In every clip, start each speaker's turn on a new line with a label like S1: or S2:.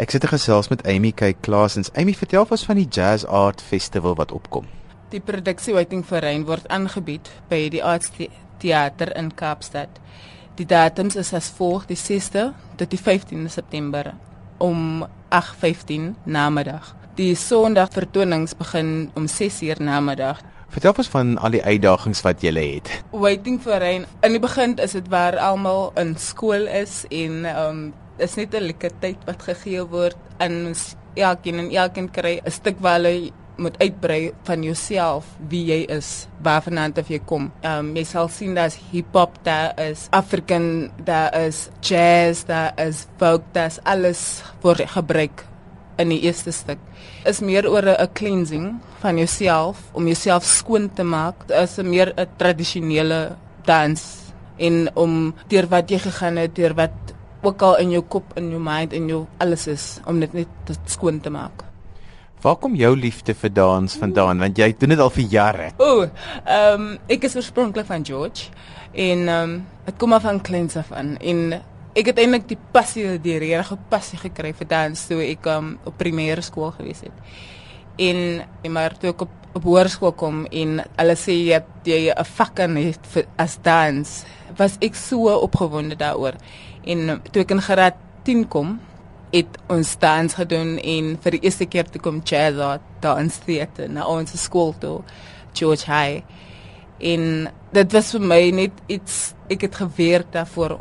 S1: Ek sit gesels met Amy K. Klaasens. Amy, vertel ons van die Jazz Art Festival wat opkom.
S2: Die produksie Waiting for Rain word aangebied by die Arts Theater in Kaapstad. Die datums is as volg: die 6de tot die 15de September om 8:15 namiddag. Die Sondag vertonings begin om 6:00 namiddag.
S1: Vertel ons van al die uitdagings wat jy het.
S2: Waiting for Rain. In die begin is dit waar almal in skool is en um is net 'n lekker tyd wat gegee word aan elkeen en elkeen kry 'n stuk waar hulle moet uitbrei van jouself wie jy is, waarvandaan jy kom. Um jy sal sien daar's hip-hop, daar is African, daar is jazz, daar is folk, daar's alles word gebruik in die eerste stuk. Is meer oor 'n cleansing van jouself om jouself skoon te maak. Dit is 'n meer 'n tradisionele dans en om deur wat jy gegaan het, deur wat ook al in jou kop en jou mind en jou alles is om dit net skoon te maak.
S1: Waar kom jou liefde vir dans vandaan want jy doen dit al vir jare?
S2: O, ehm um, ek is oorspronklik van George en ehm um, dit kom af van kleins af aan en ek het eintlik die passie die regte passie gekry vir dans toe ek um, op primêre skool gewees het. En maar toe ek op, op hoërskool kom en hulle sê jy het jy 'n vak in het vir, as dans, was ek so opgewonde daaroor. En toe ek in graad 10 kom, het ons dans gedoen en vir die eerste keer toe kom jazz dans theater na ons skool toe, George High. En dit was vir my net iets ek het gewerk daarvoor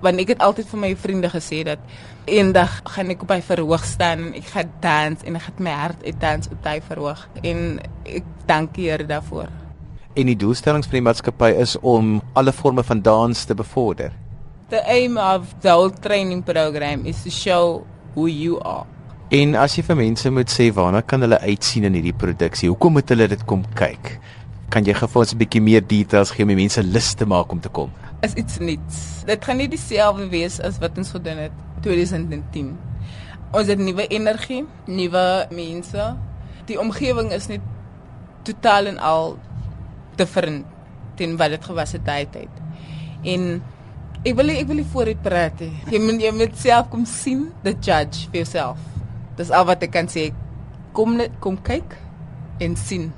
S2: want ek het altyd vir my vriende gesê dat eendag gaan ek op 'n verhoog staan en ek gaan dans en ek gaan my hart uit dans op daai verhoog en ek dank die Here daarvoor.
S1: En die doelstellings van die maatskappy is om alle forme van dans te bevorder.
S2: The aim of the whole training program is to show who you are.
S1: En as jy vir mense moet sê waarna kan hulle uitsien in hierdie produksie? Hoekom moet hulle dit kom kyk? Kan jy gou vir ons 'n bietjie meer details gee om die mense lus te maak om te kom?
S2: is iets nuuts. Dit gaan nie dieselfde wees as wat ons gedoen het 2010. Ons het nuwe energie, nuwe mense. Die omgewing is net totaal en al different teen wat dit gewas het tyd het. En ek wil ek wil nie voor dit praat nie. Jy moet jy moet self kom sien, the judge vir jouself. Dis al wat ek kan sê. Kom net kom kyk en sien.